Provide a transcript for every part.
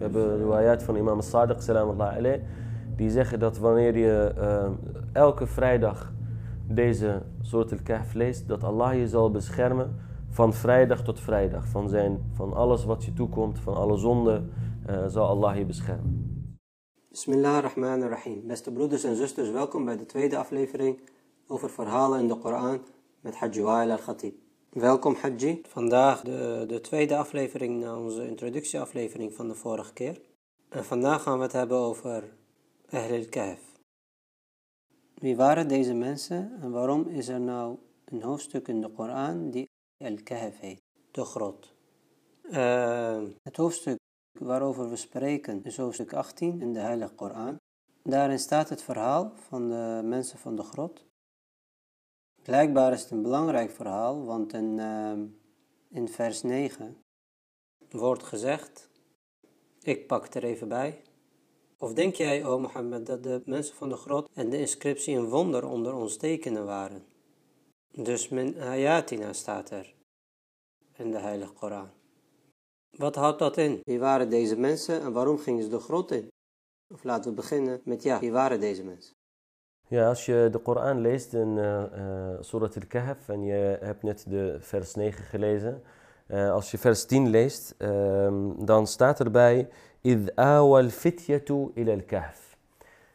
We hebben riwayat van imam Sadiq, salam alayh, die zeggen dat wanneer je uh, elke vrijdag deze soort al-Kahf leest, dat Allah je zal beschermen van vrijdag tot vrijdag. Van, zijn, van alles wat je toekomt, van alle zonden, uh, zal Allah je beschermen. Bismillah ar-Rahman ar-Rahim. Beste broeders en zusters, welkom bij de tweede aflevering over verhalen in de Koran met Hajji Wail al-Khatib. Welkom Hajji. Vandaag de, de tweede aflevering na onze introductieaflevering van de vorige keer. En vandaag gaan we het hebben over Ahl al-Kahf. Wie waren deze mensen en waarom is er nou een hoofdstuk in de Koran die Al-Kahf heet, de grot? Uh, het hoofdstuk waarover we spreken is hoofdstuk 18 in de Heilige Koran. Daarin staat het verhaal van de mensen van de grot. Blijkbaar is het een belangrijk verhaal, want in, uh, in vers 9 wordt gezegd, ik pak er even bij. Of denk jij, o Mohammed, dat de mensen van de grot en de inscriptie een wonder onder ons tekenen waren? Dus min ayatina staat er in de Heilige Koran. Wat houdt dat in? Wie waren deze mensen en waarom gingen ze de grot in? Of laten we beginnen met ja, wie waren deze mensen? Ja, als je de Koran leest in uh, Surat al-Kahf en je hebt net de vers 9 gelezen. Eh, als je vers 10 leest, ehm, dan staat erbij... Id awal fityatu ila al-kahf.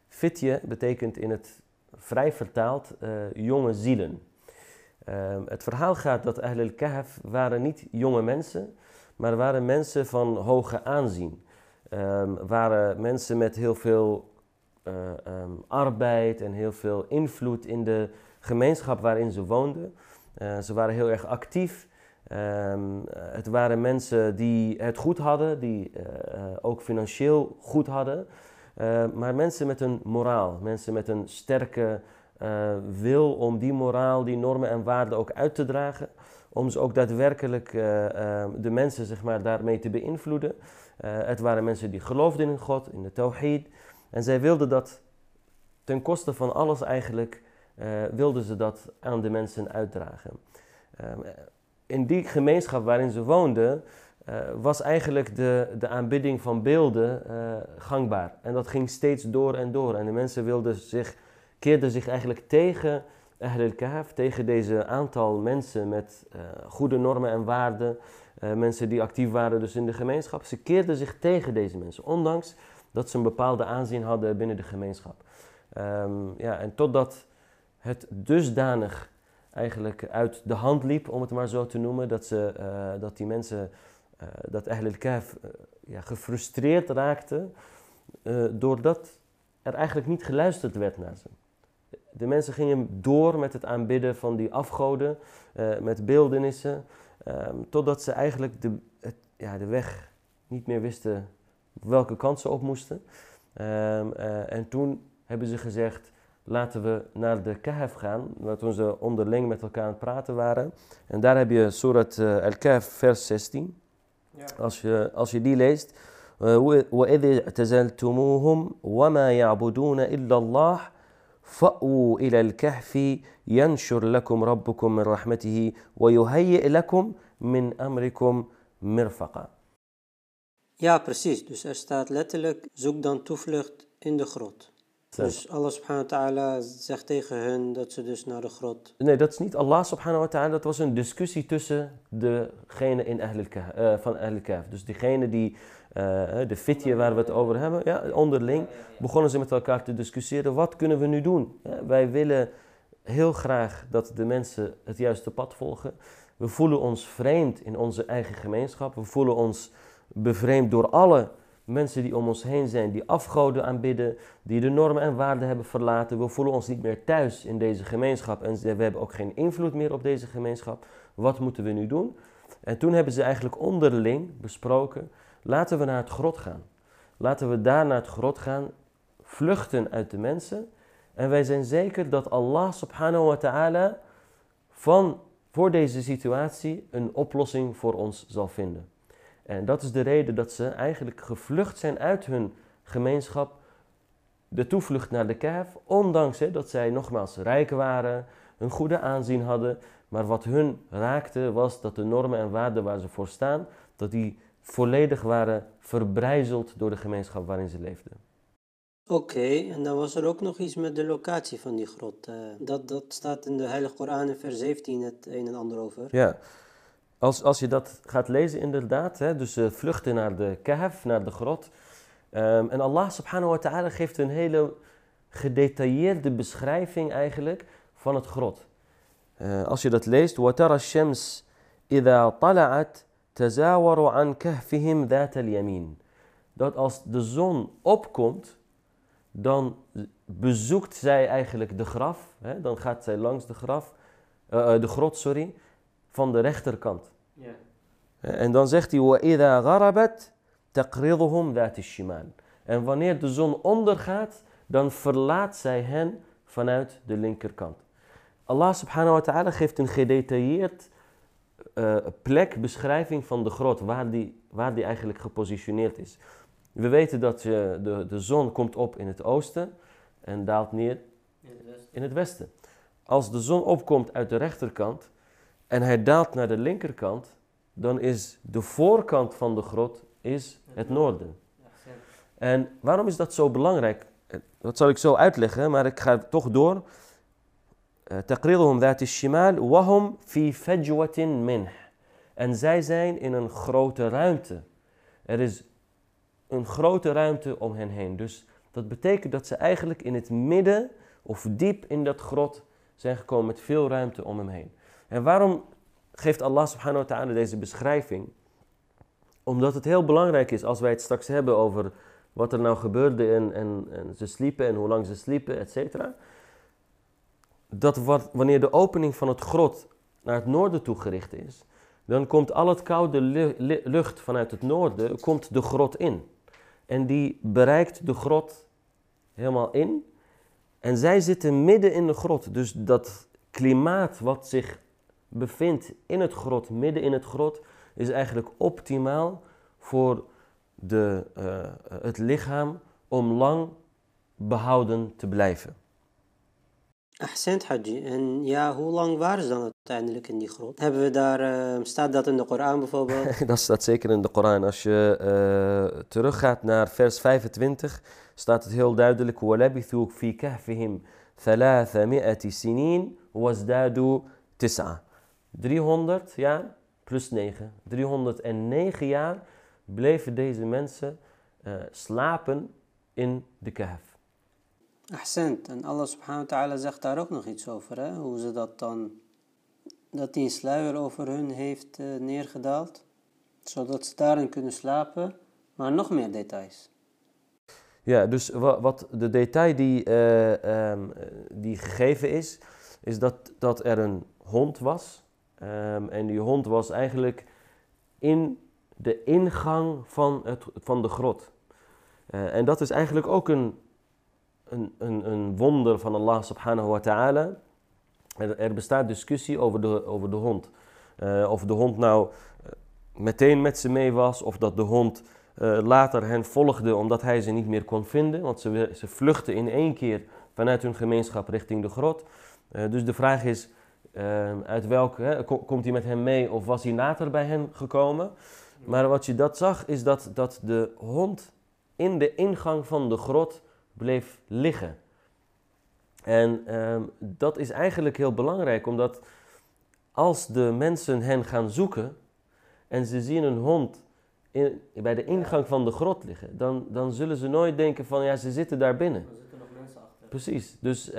Fitje betekent in het vrij vertaald jonge zielen. Ehm, het verhaal gaat dat Ahl al-Kahf waren niet jonge mensen... maar waren mensen van hoge aanzien. Ehm, waren mensen met heel veel uh, arbeid en heel veel invloed in de gemeenschap waarin ze woonden. ze waren heel erg actief. Um, het waren mensen die het goed hadden, die ook financieel goed hadden. Maar mensen met een moraal, mensen met een sterke wil om die moraal, die normen en waarden ook uit te dragen. Om ze ook daadwerkelijk ehm, de mensen zeg maar, daarmee te beïnvloeden. het waren mensen die geloofden in God, in de tawhid. En zij wilden dat ten koste van alles eigenlijk, wilden ze dat aan de mensen uitdragen. Um, in die gemeenschap waarin ze woonden, uh, was eigenlijk de, de aanbidding van beelden uh, gangbaar. En dat ging steeds door en door. En de mensen wilden zich, keerden zich eigenlijk tegen Ahl al-Kahf, tegen deze aantal mensen met goede normen en waarden. mensen die actief waren dus in de gemeenschap. Ze keerden zich tegen deze mensen, ondanks dat ze een bepaalde aanzien hadden binnen de gemeenschap. Um, ja, en totdat het dusdanig eigenlijk uit de hand liep, om het maar zo te noemen. Dat, ze, uh, dat die mensen, uh, dat al-Kahf uh, ja, gefrustreerd raakten, doordat er eigenlijk niet geluisterd werd naar ze. De mensen gingen door met het aanbidden van die afgoden, met beeldenissen, um, totdat ze eigenlijk de, ja, de weg niet meer wisten welke kant ze op moesten. Um, en toen hebben ze gezegd, laten we naar de Kahf gaan, toen ze onderling met elkaar aan het praten waren. En daar heb je Surat uh, Al-Kahf, vers 16. Ja. Als, je, als je die leest. وإذ اعتزلتموهم وما يعبدون إلا الله فأووا إلى الكهف ينشر لكم ربكم من رحمته ويهيئ لكم من أمركم مرفقا. ja, precies. Dus er staat letterlijk: zoek dan toevlucht in de grot. Dus Allah subhanahu wa ta'ala zegt tegen hen dat ze dus naar de grot... Nee, dat is niet Allah subhanahu wa ta'ala. Dat was een discussie tussen degene in Ahl uh, van Ahl Kahf. Dus diegene die, uh, de fitje waar we het over hebben, ja, onderling begonnen ze met elkaar te discussiëren. Wat kunnen we nu doen? Ja, wij willen heel graag dat de mensen het juiste pad volgen. We voelen ons vreemd in onze eigen gemeenschap. We voelen ons bevreemd door alle mensen die om ons heen zijn, die afgoden aanbidden, die de normen en waarden hebben verlaten. We voelen ons niet meer thuis in deze gemeenschap en we hebben ook geen invloed meer op deze gemeenschap. Wat moeten we nu doen? En toen hebben ze eigenlijk onderling besproken, laten we naar het grot gaan. Laten we daar naar het grot gaan, vluchten uit de mensen. En wij zijn zeker dat Allah subhanahu wa ta'ala van, voor deze situatie een oplossing voor ons zal vinden. En dat is de reden dat ze eigenlijk gevlucht zijn uit hun gemeenschap, de toevlucht naar de Kahf, ondanks hè, dat zij nogmaals rijk waren, een goede aanzien hadden, maar wat hun raakte was dat de normen en waarden waar ze voor staan, dat die volledig waren verbrijzeld door de gemeenschap waarin ze leefden. Oké, en dan was er ook nog iets met de locatie van die grot. Eh, dat, dat staat in de Heilige Koran in vers 17 het een en ander over. Ja, als, als je dat gaat lezen inderdaad, hè, dus ze vluchten naar de kahf, naar de grot. Ehm, en Allah subhanahu wa ta'ala geeft een hele gedetailleerde beschrijving eigenlijk van het grot. Uh, als je dat leest, وَتَرَى الشَّمْسِ إِذَا طَلَعَتْ تَزَاوَرُ عَنْ كَهْفِهِمْ ذَاتَ الْيَمِينَ Dat als de zon opkomt, dan bezoekt zij eigenlijk de graf. Hè? Dan gaat zij langs de, graf, uh, de grot sorry, van de rechterkant. Ja. En dan zegt hij, وَإِذَا غَرَبَتْ تَقْرِضُهُمْ ذَاتِ الشِّمَالِ En wanneer de zon ondergaat, dan verlaat zij hen vanuit de linkerkant. Allah subhanahu wa ta'ala geeft een gedetailleerd uh, plek, beschrijving van de grot, waar die, waar die eigenlijk gepositioneerd is. We weten dat je, de, de zon komt op in het oosten en daalt neer in het, in het westen. Als de zon opkomt uit de rechterkant en hij daalt naar de linkerkant, dan is de voorkant van de grot is het noorden. En waarom is dat zo belangrijk? Dat zal ik zo uitleggen, maar ik ga toch door. تقريضهم ذات الشمال وهم في فجوة منه. En zij zijn in een grote ruimte. Er is een grote ruimte om hen heen. Dus dat betekent dat ze eigenlijk in het midden of diep in dat grot zijn gekomen met veel ruimte om hem heen. En waarom geeft Allah subhanahu wa ta'ala deze beschrijving? Omdat het heel belangrijk is als wij het straks hebben over wat er nou gebeurde en, en, en ze sliepen en hoe lang ze sliepen, et cetera. Dat wat, wanneer de opening van het grot naar het noorden toe gericht is, dan komt al het koude lucht vanuit het noorden komt de grot in. En die bereikt de grot helemaal in. En zij zitten midden in de grot. Dus dat klimaat wat zich bevindt in het grot, midden in het grot, is eigenlijk optimaal voor de, uh, het lichaam om lang behouden te blijven. Ahsend Haji. En ja, hoe lang waren ze dan uiteindelijk in die grot? Hebben we daar, uh, staat dat in de Koran bijvoorbeeld? dat staat zeker in de Koran. Als je uh, teruggaat naar vers 25, staat het heel duidelijk. وَلَبِثُوا فِي كَهْفِهِمْ ثَلَاثَمِئَةِ سِنِينَ وَازْدَادُوا تِسْعَةً 300 jaar plus 9. 309 jaar bleven deze mensen uh, slapen in de kahf. Ahsend. En Allah subhanahu wa ta'ala zegt daar ook nog iets over. Hè? Hoe ze dat dan, dat die een sluier over hun heeft uh, neergedaald. Zodat ze daarin kunnen slapen. Maar nog meer details. Ja, dus wat, wat de detail die, uh, um, die gegeven is, is dat, dat er een hond was. Um, en die hond was eigenlijk in de ingang van, het, van de grot. Uh, en dat is eigenlijk ook een een, een, een wonder van Allah subhanahu wa ta'ala. Er, er, bestaat discussie over de, over de hond. Uh, of de hond nou uh, meteen met ze mee was, of dat de hond later hen volgde omdat hij ze niet meer kon vinden. Want ze, ze vluchten in één keer vanuit hun gemeenschap richting de grot. dus de vraag is, uit welke, komt hij met hen mee of was hij later bij hen gekomen? Maar wat je dat zag, is dat, dat de hond in de ingang van de grot bleef liggen. En um, dat is eigenlijk heel belangrijk, omdat als de mensen hen gaan zoeken en ze zien een hond in, bij de ingang van de grot liggen, dan, dan zullen ze nooit denken van ja, ze zitten daar binnen. Er zitten nog mensen achter. Precies, dus, uh,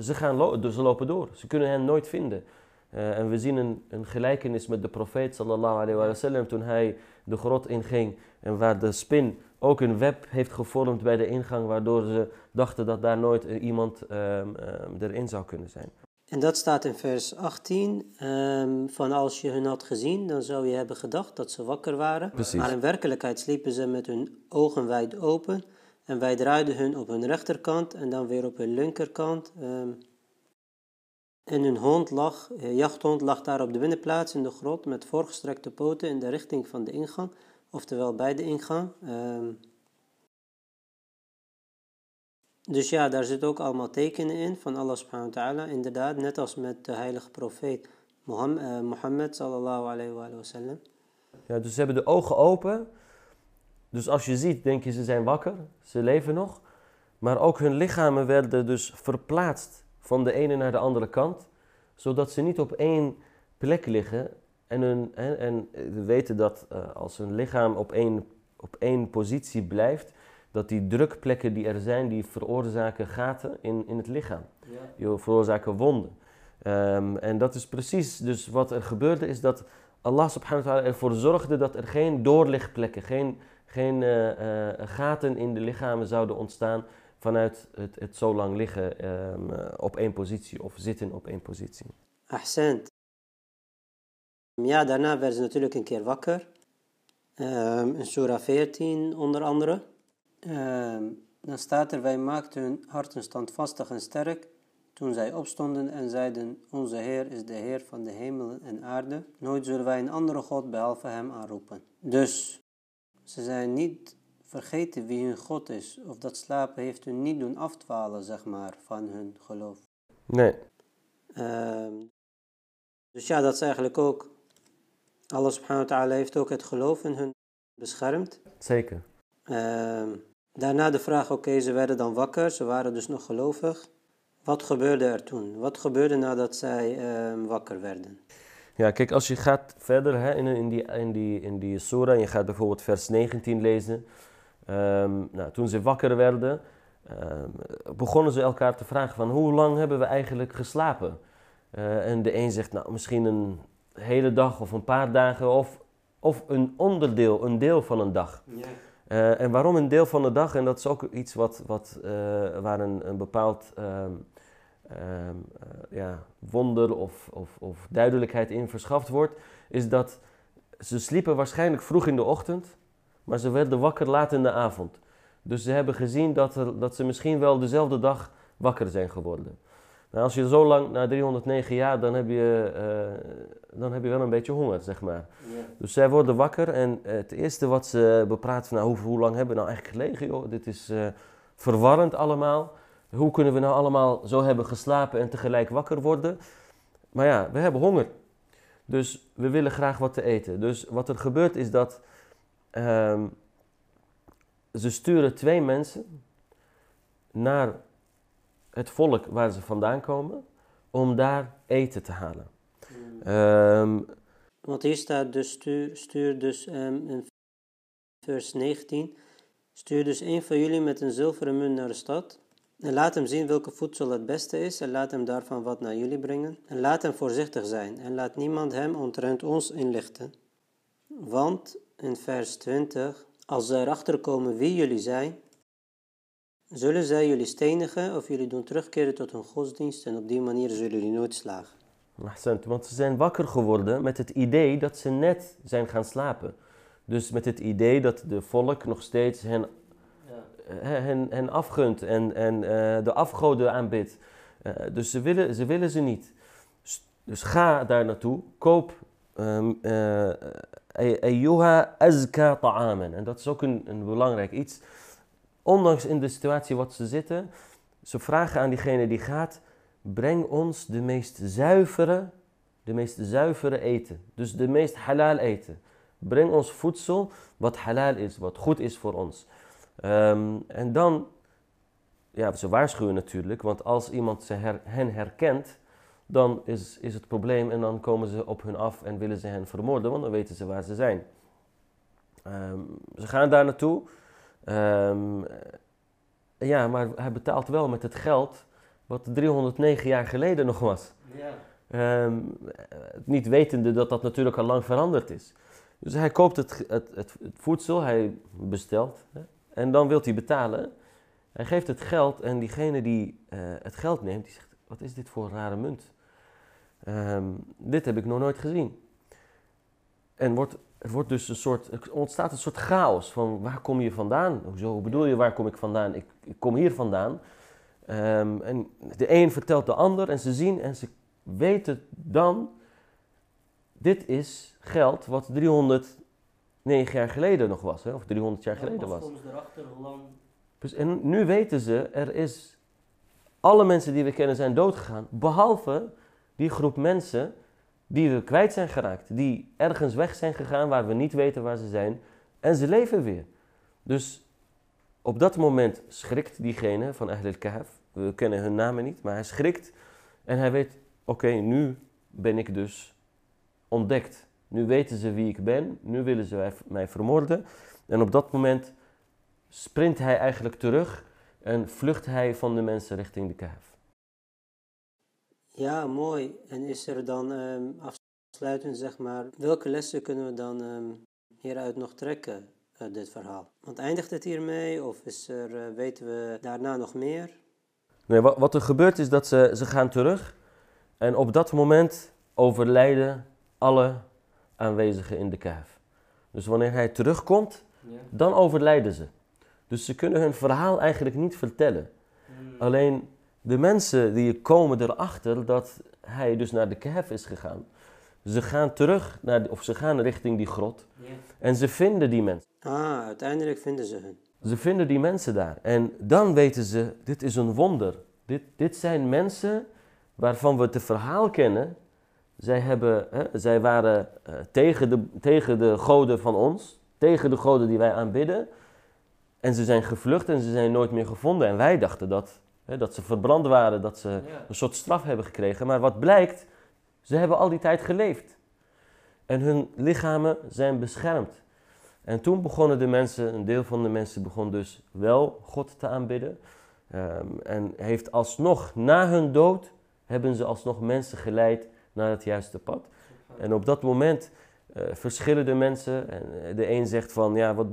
ze, gaan lo dus ze lopen door. Ze kunnen hen nooit vinden. Uh, en we zien een, een, gelijkenis met de profeet sallallahu alayhi wa sallam toen hij de grot inging en waar de spin ook een web heeft gevormd bij de ingang, waardoor ze dachten dat daar nooit iemand um, um, erin zou kunnen zijn. En dat staat in vers 18, um, van als je hun had gezien, dan zou je hebben gedacht dat ze wakker waren. Precies. Maar in werkelijkheid sliepen ze met hun ogen wijd open en wij draaiden hun op hun rechterkant en dan weer op hun linkerkant. en hun hond lag, uh, jachthond lag daar op de binnenplaats in de grot met voorgestrekte poten in de richting van de ingang oftewel bij de ingang. Um, dus ja, daar zit ook allemaal tekenen in van Allah subhanahu ta'ala. Inderdaad, net als met de heilige profeet Mohammed, uh, sallallahu alayhi wa sallam. Ja, dus ze hebben de ogen open. Dus als je ziet, denk je ze zijn wakker, ze leven nog. Maar ook hun lichamen werden dus verplaatst van de ene naar de andere kant. Zodat ze niet op één plek liggen. En, hun, en, en we weten dat uh, als een lichaam op één, op één positie blijft, dat die drukplekken die er zijn, die veroorzaken gaten in, in het lichaam. Ja. Die veroorzaken wonden. Um, en dat is precies dus wat er gebeurde, is dat Allah subhanahu wa ta'ala ervoor zorgde dat er geen doorlichtplekken, geen, geen uh, uh, gaten in de lichamen zouden ontstaan vanuit het, het zo lang liggen um, op één positie of zitten op één positie. Ahsend. Ja, daarna werden ze natuurlijk een keer wakker. Um, in Surah 14 onder andere. Um, dan staat er, wij maakten hun harten standvastig en sterk toen zij opstonden en zeiden, onze Heer is de Heer van de hemel en aarde. Nooit zullen wij een andere God behalve Hem aanroepen. Dus, ze zijn niet vergeten wie hun God is. Of dat slapen heeft hun niet doen afdwalen, zeg maar, van hun geloof. Nee. Um, dus ja, dat is eigenlijk ook... Allah subhanahu wa ta'ala heeft ook het geloof in hun beschermd. Zeker. Um, daarna de vraag, oké, ze werden dan wakker. Ze waren dus nog gelovig. Wat gebeurde er toen? Wat gebeurde nadat zij uh, wakker werden? Ja, kijk, als je gaat verder hè, in, in, die, in, die, in die surah en je gaat bijvoorbeeld vers 19 lezen. Um, nou, toen ze wakker werden, um, begonnen ze elkaar te vragen van hoe lang hebben we eigenlijk geslapen? Uh, en de een zegt, nou, misschien een hele dag of een paar dagen of, of een onderdeel, een deel van een dag. Ja. Uh, en waarom een deel van de dag? En dat is ook iets wat, wat, uh, waar een, een bepaald um, um, uh, ja, wonder of, of, of, duidelijkheid in verschaft wordt, is dat ze sliepen waarschijnlijk vroeg in de ochtend, maar ze werden wakker laat in de avond. Dus ze hebben gezien dat, er, dat ze misschien wel dezelfde dag wakker zijn geworden. Nou, als je zo lang, na 309 jaar, dan heb je, uh, dan heb je wel een beetje honger, zeg maar. Dus zij worden wakker en het eerste wat ze bepraten, nou, hoe, hoe lang hebben we nou eigenlijk gelegen, joh? Dit is uh, verwarrend allemaal. Hoe kunnen we nou allemaal zo hebben geslapen en tegelijk wakker worden? Maar ja, we hebben honger. Dus we willen graag wat te eten. Dus wat er gebeurt is dat um, ze sturen twee mensen naar het volk waar ze vandaan komen, om daar eten te halen. Um, Want hier staat dus, stuur, dus um, in vers 19, stuur dus een van jullie met een zilveren munt naar de stad. En laat hem zien welke voedsel het beste is en laat hem daarvan wat naar jullie brengen. En laat hem voorzichtig zijn en laat niemand hem omtrent ons inlichten. Want in vers 20, als ze erachter komen wie jullie zijn, Zullen zij jullie stenigen of jullie doen terugkeren tot hun godsdienst en op die manier zullen jullie nooit slagen? Want ze zijn wakker geworden met het idee dat ze net zijn gaan slapen. Dus met het idee dat de volk nog steeds hen. Hen, hen afgunt en, en uh, de afgoden aanbidt. Uh, dus ze willen, ze willen ze niet. Dus ga daar naartoe, koop um, uh, azka ta'amen. En dat is ook een, een belangrijk iets ondanks in de situatie wat ze zitten, ze vragen aan diegene die gaat, breng ons de meest zuivere, de meest zuivere eten. Dus de meest halal eten. Breng ons voedsel wat halal is, wat goed is voor ons. Um, en dan, ja, ze waarschuwen natuurlijk, want als iemand ze her, hen herkent, dan is, is het probleem en dan komen ze op hun af en willen ze hen vermoorden, want dan weten ze waar ze zijn. Um, ze gaan daar naartoe. Um, ja, maar hij betaalt wel met het geld wat 309 jaar geleden nog was. Ja. Um, niet wetende dat dat natuurlijk al lang veranderd is. Dus hij koopt het, het, het, het voedsel, hij bestelt hè, en dan wil hij betalen. Hij geeft het geld en diegene die uh, het geld neemt, die zegt, wat is dit voor een rare munt? Um, dit heb ik nog nooit gezien. En wordt het wordt dus een soort, er ontstaat een soort chaos van waar kom je vandaan? Hoezo bedoel je waar kom ik vandaan? Ik, ik kom hier vandaan. Um, en de een vertelt de ander en ze zien en ze weten dan, dit is geld wat 309 jaar geleden nog was, hè? of 300 jaar geleden was. Erachter, lang... dus, en nu weten ze, er is, alle mensen die we kennen zijn doodgegaan, behalve die groep mensen die we kwijt zijn geraakt. Die ergens weg zijn gegaan waar we niet weten waar ze zijn. En ze leven weer. Dus op dat moment schrikt diegene van Ahl al-Kahf. We kennen hun namen niet, maar hij schrikt. En hij weet, oké, nu ben ik dus ontdekt. Nu weten ze wie ik ben. Nu willen ze mij vermoorden. En op dat moment sprint hij eigenlijk terug en vlucht hij van de mensen richting de Kahf. Ja, mooi. En is er dan um, afsluitend, zeg maar, welke lessen kunnen we dan um, hieruit nog trekken uit dit verhaal? Want eindigt het hiermee of is er, uh, weten we daarna nog meer? Nee, wat, wat er gebeurt is dat ze, ze gaan terug en op dat moment overlijden alle aanwezigen in de Kahf. Dus wanneer hij terugkomt, ja. dan overlijden ze. Dus ze kunnen hun verhaal eigenlijk niet vertellen. Hmm. Alleen de mensen die komen erachter dat hij dus naar de Kahf is gegaan. Ze gaan terug, naar, of ze gaan richting die grot. En ze vinden die mensen. Ah, uiteindelijk vinden ze hen. Ze vinden die mensen daar. En dan weten ze, dit is een wonder. Dit, dit zijn mensen waarvan we het verhaal kennen. Zij, hebben, hè, zij waren uh, tegen, de, tegen de goden van ons. Tegen de goden die wij aanbidden. En ze zijn gevlucht en ze zijn nooit meer gevonden. En wij dachten dat, hè, dat ze verbrand waren, dat ze een soort straf hebben gekregen. Maar wat blijkt, ze hebben al die tijd geleefd. En hun lichamen zijn beschermd. En toen begonnen de mensen, een deel van de mensen begon dus wel God te aanbidden. Um, en heeft alsnog, na hun dood, hebben ze alsnog mensen geleid naar het juiste pad. En op dat moment uh, verschillen de mensen. En eh, de een zegt van, ja, wat,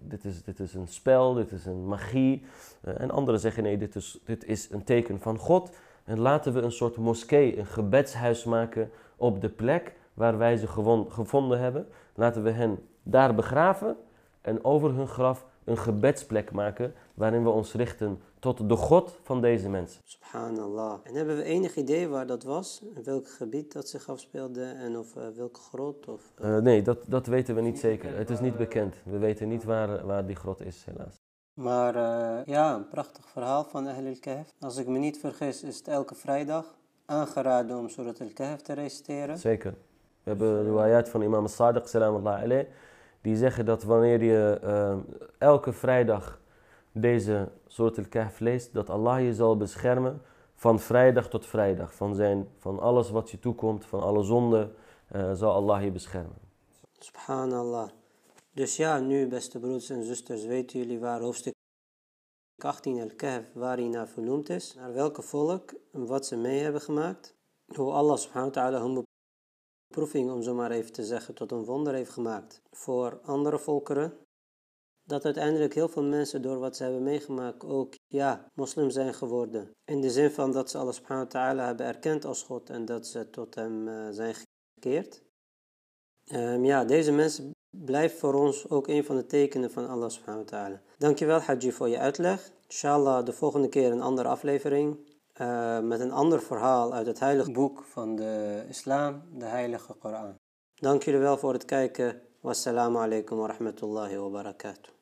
dit, is, dit is een spel, dit is een magie. Uh, en anderen zeggen, nee, dit is, dit is een teken van God. En laten we een soort moskee, een gebedshuis maken op de plek waar wij ze gewoon gevonden hebben. Laten we hen daar begraven en over hun graf een gebedsplek maken waarin we ons richten tot de God van deze mensen. Subhanallah. En hebben we enig idee waar dat was? In welk gebied dat zich afspeelde en of uh, welke grot? Of, uh... Uh, nee, dat, dat weten we niet zeker. Het is niet bekend. We weten niet waar, waar die grot is, helaas. Maar ja, een prachtig verhaal van Ahl al-Kahf. Als ik me niet vergis, is het elke vrijdag aangeraden om Surat al-Kahf te reciteren. Zeker. We hebben de riwayat van imam al-Sadiq, salam Allah die zeggen dat wanneer je elke vrijdag deze soort al-Kahf leest, dat Allah je zal beschermen van vrijdag tot vrijdag. Van, zijn, van alles wat je toekomt, van alle zonden, uh, zal Allah je beschermen. Subhanallah. Dus ja, nu beste broeders en zusters, weten jullie waar hoofdstuk 18 al-Kahf, waar hij naar vernoemd is, naar welke volk en wat ze mee hebben gemaakt. Hoe Allah subhanahu wa ta'ala hun beproeving, om zo maar even te zeggen, tot een wonder heeft gemaakt voor andere volkeren dat uiteindelijk heel veel mensen door wat ze hebben meegemaakt ook, ja, moslim zijn geworden. In de zin van dat ze Allah subhanahu wa ta'ala hebben erkend als God en dat ze tot hem uh, zijn gekeerd. Um, ja, deze mensen blijven voor ons ook een van de tekenen van Allah subhanahu wa ta'ala. Dankjewel Haji voor je uitleg. Inshallah de volgende keer een andere aflevering. Uh, met een ander verhaal uit het heilige boek van de islam, de heilige Koran. Dank jullie wel voor het kijken. Wassalamu alaikum wa rahmatullahi wa barakatuh.